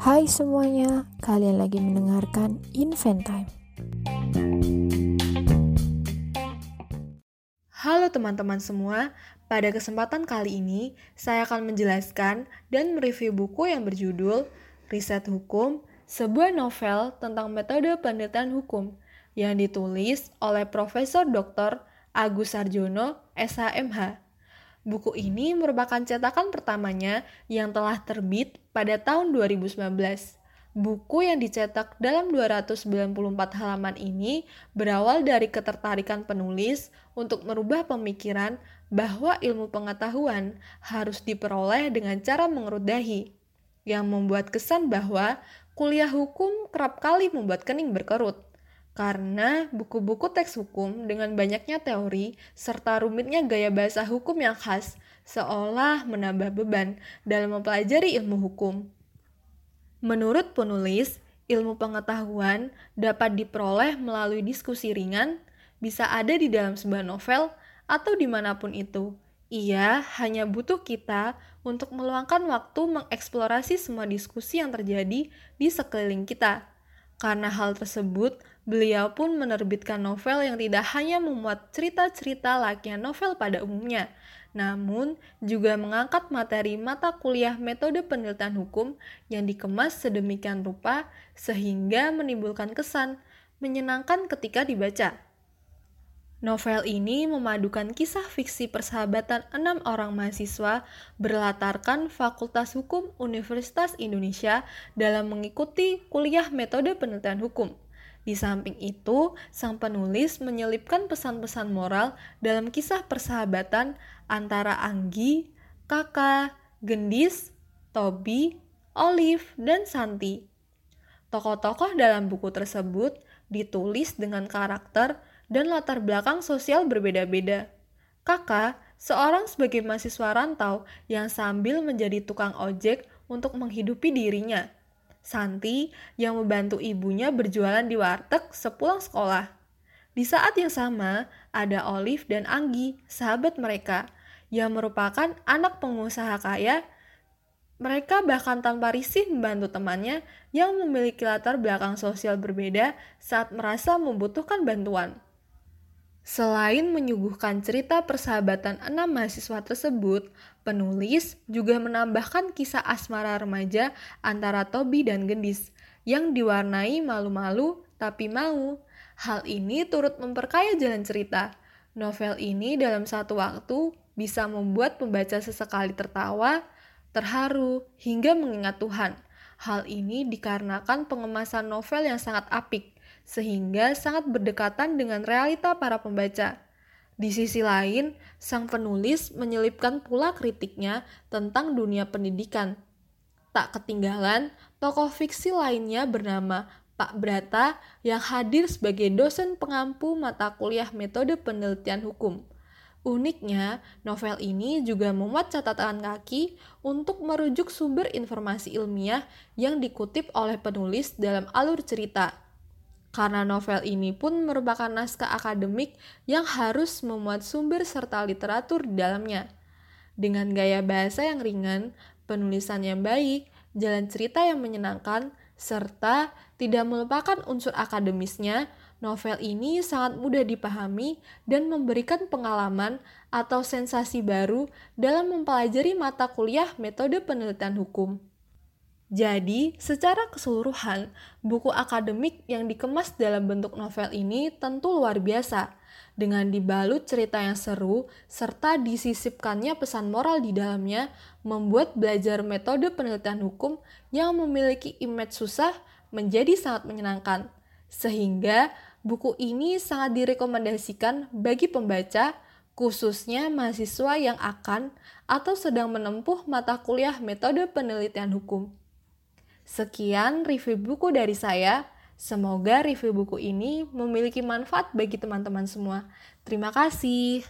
Hai semuanya, kalian lagi mendengarkan Invent Time. Halo teman-teman semua, pada kesempatan kali ini saya akan menjelaskan dan mereview buku yang berjudul Riset Hukum, sebuah novel tentang metode penelitian hukum yang ditulis oleh Profesor Dr. Agus Sarjono, SHMH. Buku ini merupakan cetakan pertamanya yang telah terbit pada tahun 2019. Buku yang dicetak dalam 294 halaman ini berawal dari ketertarikan penulis untuk merubah pemikiran bahwa ilmu pengetahuan harus diperoleh dengan cara mengerut dahi, yang membuat kesan bahwa kuliah hukum kerap kali membuat kening berkerut. Karena buku-buku teks hukum dengan banyaknya teori serta rumitnya gaya bahasa hukum yang khas seolah menambah beban dalam mempelajari ilmu hukum. Menurut penulis, ilmu pengetahuan dapat diperoleh melalui diskusi ringan, bisa ada di dalam sebuah novel, atau di mana pun itu. Ia hanya butuh kita untuk meluangkan waktu mengeksplorasi semua diskusi yang terjadi di sekeliling kita. Karena hal tersebut, beliau pun menerbitkan novel yang tidak hanya memuat cerita-cerita layaknya novel pada umumnya, namun juga mengangkat materi mata kuliah metode penelitian hukum yang dikemas sedemikian rupa sehingga menimbulkan kesan menyenangkan ketika dibaca. Novel ini memadukan kisah fiksi persahabatan enam orang mahasiswa berlatarkan Fakultas Hukum Universitas Indonesia dalam mengikuti kuliah metode penelitian hukum. Di samping itu, sang penulis menyelipkan pesan-pesan moral dalam kisah persahabatan antara Anggi, Kakak, Gendis, Tobi, Olive, dan Santi. Tokoh-tokoh dalam buku tersebut ditulis dengan karakter dan latar belakang sosial berbeda-beda. Kakak, seorang sebagai mahasiswa rantau yang sambil menjadi tukang ojek untuk menghidupi dirinya. Santi yang membantu ibunya berjualan di warteg sepulang sekolah. Di saat yang sama, ada Olive dan Anggi, sahabat mereka, yang merupakan anak pengusaha kaya. Mereka bahkan tanpa risih membantu temannya yang memiliki latar belakang sosial berbeda saat merasa membutuhkan bantuan. Selain menyuguhkan cerita persahabatan enam mahasiswa tersebut, penulis juga menambahkan kisah asmara remaja antara Tobi dan Gendis yang diwarnai malu-malu tapi mau. Hal ini turut memperkaya jalan cerita. Novel ini dalam satu waktu bisa membuat pembaca sesekali tertawa, terharu, hingga mengingat Tuhan. Hal ini dikarenakan pengemasan novel yang sangat apik sehingga sangat berdekatan dengan realita para pembaca. Di sisi lain, sang penulis menyelipkan pula kritiknya tentang dunia pendidikan. Tak ketinggalan, tokoh fiksi lainnya bernama Pak Brata yang hadir sebagai dosen pengampu mata kuliah metode penelitian hukum. Uniknya, novel ini juga memuat catatan kaki untuk merujuk sumber informasi ilmiah yang dikutip oleh penulis dalam alur cerita karena novel ini pun merupakan naskah akademik yang harus memuat sumber serta literatur di dalamnya. Dengan gaya bahasa yang ringan, penulisan yang baik, jalan cerita yang menyenangkan, serta tidak melupakan unsur akademisnya, novel ini sangat mudah dipahami dan memberikan pengalaman atau sensasi baru dalam mempelajari mata kuliah metode penelitian hukum. Jadi, secara keseluruhan, buku akademik yang dikemas dalam bentuk novel ini tentu luar biasa, dengan dibalut cerita yang seru serta disisipkannya pesan moral di dalamnya, membuat belajar metode penelitian hukum yang memiliki image susah menjadi sangat menyenangkan. Sehingga buku ini sangat direkomendasikan bagi pembaca, khususnya mahasiswa yang akan atau sedang menempuh mata kuliah metode penelitian hukum. Sekian review buku dari saya. Semoga review buku ini memiliki manfaat bagi teman-teman semua. Terima kasih.